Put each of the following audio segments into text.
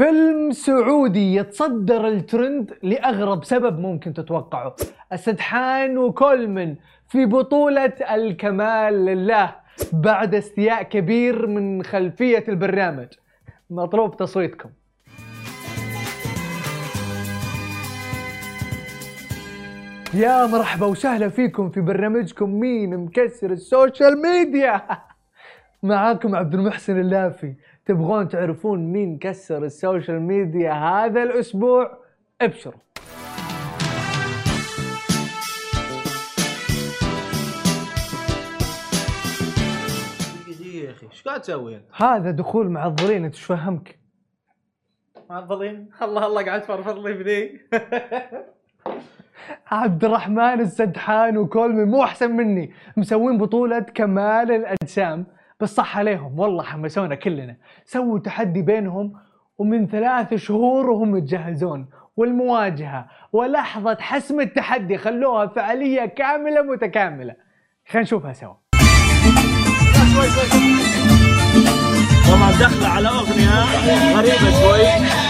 فيلم سعودي يتصدر الترند لأغرب سبب ممكن تتوقعه. السدحان وكولمن في بطولة الكمال لله بعد استياء كبير من خلفية البرنامج. مطلوب تصويتكم. يا مرحبا وسهلا فيكم في برنامجكم مين مكسر ال social media. معاكم عبد المحسن اللافي. تبغون تعرفون مين كسر ال social media هذا الأسبوع؟ ابشروا. يا أخي إيش قاعد تسوي أنت؟ هذا دخول معضلين أنت إيش فهمك؟ معضلين الله الله قاعد تفرفر لي بذي. عبد الرحمن السدحان وكولمي مو أحسن مني. مسوين بطولة كمال الأجسام. بس صح عليهم. والله حمسونا كلنا. سووا تحدي بينهم ومن ثلاث شهور وهم يتجهزون. والمواجهة ولحظة حسم التحدي خلوها فعالية كاملة متكاملة. خلينا نشوفها سوا. طبعا دخلة على أغنية غريبة شوي.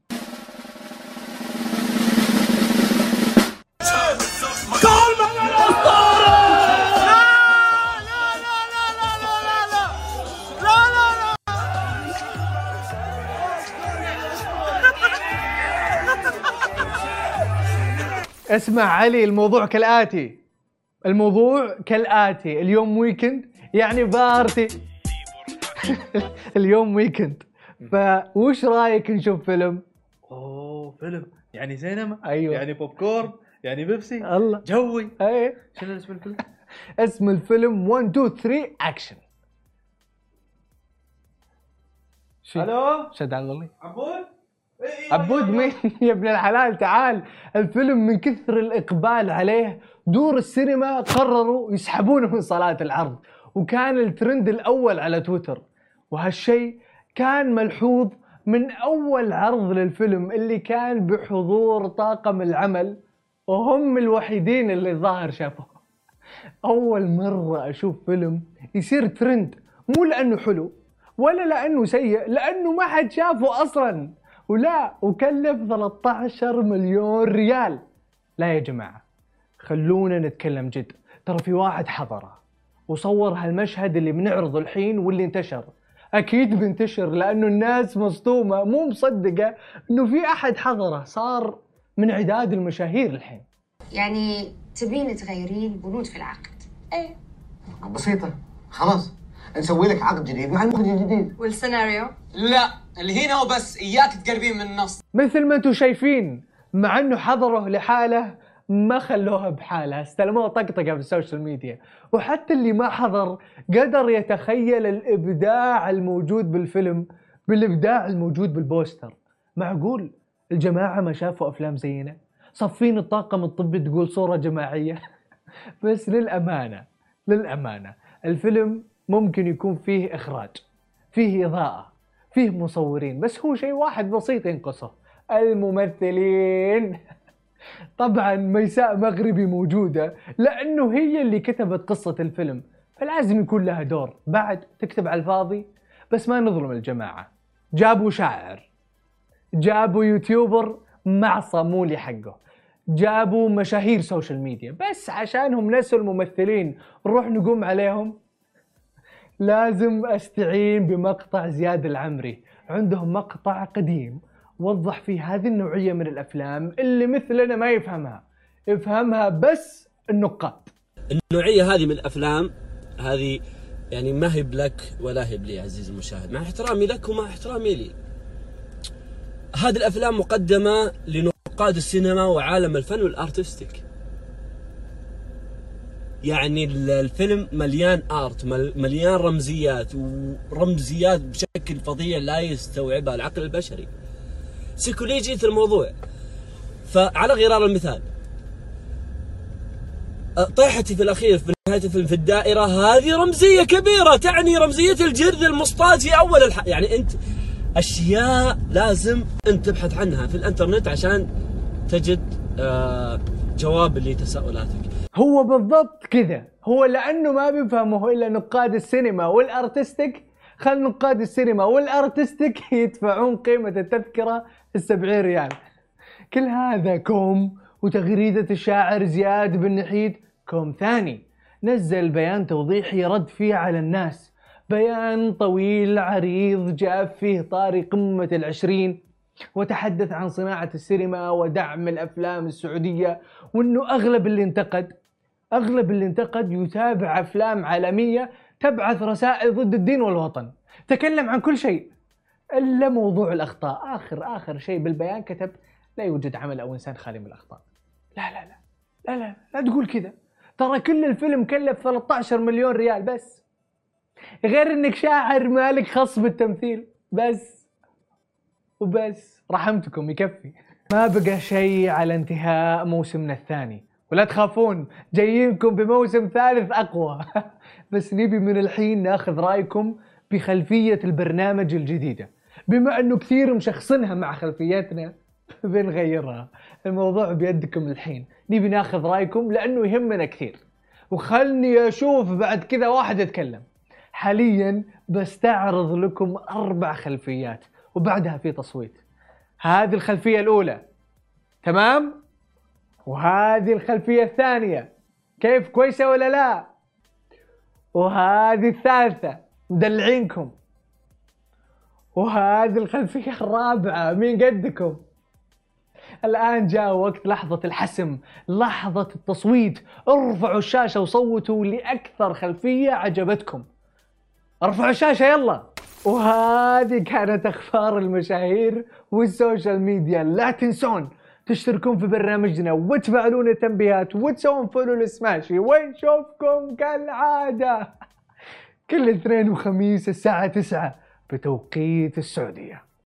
اسمع علي الموضوع كالآتي. الموضوع كالآتي. اليوم weekend يعني party. اليوم weekend فوش رأيك نشوف فيلم؟ أوه فيلم. يعني سينما؟ أيوة. يعني بوب كورن يعني بيبسي؟ الله. جوي؟ إيه. شنو اسم الفيلم؟ اسم الفيلم 1 2 3 اكشن ألو؟ شد عضلي عبود؟ عبود مين يا ابن الحلال؟ تعال الفيلم من كثر الإقبال عليه دور السينما قرروا يسحبونه من صالات العرض وكان الترند الأول على تويتر. وهالشيء كان ملحوظ من أول عرض للفيلم اللي كان بحضور طاقم العمل وهم الوحيدين اللي الظاهر شافوه. أول مرة أشوف فيلم يصير ترند مو لأنه حلو ولا لأنه سيء لأنه ما حد شافه أصلا. ولا وكلف 13 مليون ريال. لا يا جماعة خلونا نتكلم جد. ترى في واحد حضره وصور هالمشهد اللي بنعرضه الحين واللي انتشر. أكيد بينتشر لأنه الناس مصدومة مو مصدقة إنه في أحد حضره صار من عداد المشاهير الحين. يعني تبين تغيرين بنود في العقد. إيه. بسيطة خلاص. نسوي لك عقد جديد مع المخرج الجديد. والسيناريو؟ لا اللي هنا وبس إياك تقربين من النص. مثل ما أنتم شايفين مع انه حضره لحاله ما خلوها بحالها استلموها طقطقة في ال social media وحتى اللي ما حضر قدر يتخيل الإبداع الموجود بالفيلم بالإبداع الموجود بالبوستر. معقول؟ الجماعة ما شافوا أفلام زينا صفين الطاقم الطبي تقول صورة جماعية. بس للأمانة للأمانة الفيلم ممكن يكون فيه إخراج فيه إضاءة فيه مصورين بس هو شيء واحد بسيط ينقصه الممثلين. طبعا ميساء مغربي موجودة لأنه هي اللي كتبت قصة الفيلم فلازم يكون لها دور. بعد تكتب على الفاضي بس ما نظلم الجماعة. جابوا شاعر جابوا يوتيوبر مع صامولي حقه جابوا مشاهير سوشيال ميديا بس عشانهم نسوا الممثلين نروح نقوم عليهم. لازم أستعين بمقطع زياد العمري. عندهم مقطع قديم وضح فيه هذه النوعية من الأفلام اللي مثلنا ما يفهمها. يفهمها بس النقاد. النوعية هذه من الأفلام هذه يعني ما هي بلك ولا هي بلي عزيزي المشاهد. مع احترامي لك ومع احترامي لي. هذه الأفلام مقدمة لنقاد السينما وعالم الفن والأرتستيك. يعني ال- الفيلم مليان آرت مل- مليان رمزيات ورمزيات بشكل فظيع لا يستوعبها العقل البشري. سيكولوجية الموضوع. فعلى غرار المثال. طيحتي في الأخير في نهاية الفيلم في الدائرة هذه رمزية كبيرة تعني رمزية الجرذ المصطاد في أول الح... يعني أنت أشياء لازم أنت تبحث عنها في الإنترنت عشان تجد آه جواب لتساؤلاتك. هو بالضبط كذا. هو لأنه ما بيفهمه إلا نقاد السينما والأرتستيك. خل نقاد السينما والأرتستيك يدفعون قيمة التذكرة السبعين ريال. كل هذا كوم وتغريدة الشاعر زياد بن نحيد كوم ثاني. نزل بيان توضيحي رد فيه على الناس. بيان طويل عريض جاب فيه طاري قمة العشرين. وتحدث عن صناعة السينما ودعم الأفلام السعودية. وأنه أغلب اللي انتقد أغلب اللي انتقد يتابع أفلام عالمية تبعث رسائل ضد الدين والوطن. تكلم عن كل شيء إلا موضوع الأخطاء. آخر آخر شيء بالبيان كتب لا يوجد عمل أو إنسان خالي من الأخطاء. لا لا لا لا لا لا تقول كذا. ترى كل الفيلم كلف 13 مليون ريال بس. غير إنك شاعر مالك خص بالتمثيل. بس وبس. رحمتكم يكفي. ما بقى شيء على انتهاء موسمنا الثاني. ولا تخافون جايينكم بموسم ثالث أقوى. بس نبي من الحين ناخذ رأيكم بخلفية البرنامج الجديدة. بما أنه كثير مشخصنها مع خلفيتنا بنغيرها. الموضوع بيدكم الحين. نبي ناخذ رأيكم لأنه يهمنا كثير. وخلني أشوف بعد كذا واحد يتكلم. حاليا بستعرض لكم أربع خلفيات وبعدها في تصويت. هذه الخلفية الأولى. تمام؟ وهذه الخلفية الثانية. كيف؟ كويسة ولا لا؟ وهذه الثالثة. مدلعينكم. وهذه الخلفية الرابعة. مين قدكم؟ الآن جاء وقت لحظة الحسم لحظة التصويت. ارفعوا الشاشة وصوتوا لأكثر خلفية عجبتكم. ارفعوا الشاشة يلا. وهذه كانت أخبار المشاهير والسوشيال ميديا. لا تنسون تشتركون في برنامجنا وتفعلون التنبيهات وتسوون follow لسماشي ونشوفكم كالعادة. كل اثنين وخميس الساعة 9 بتوقيت السعودية.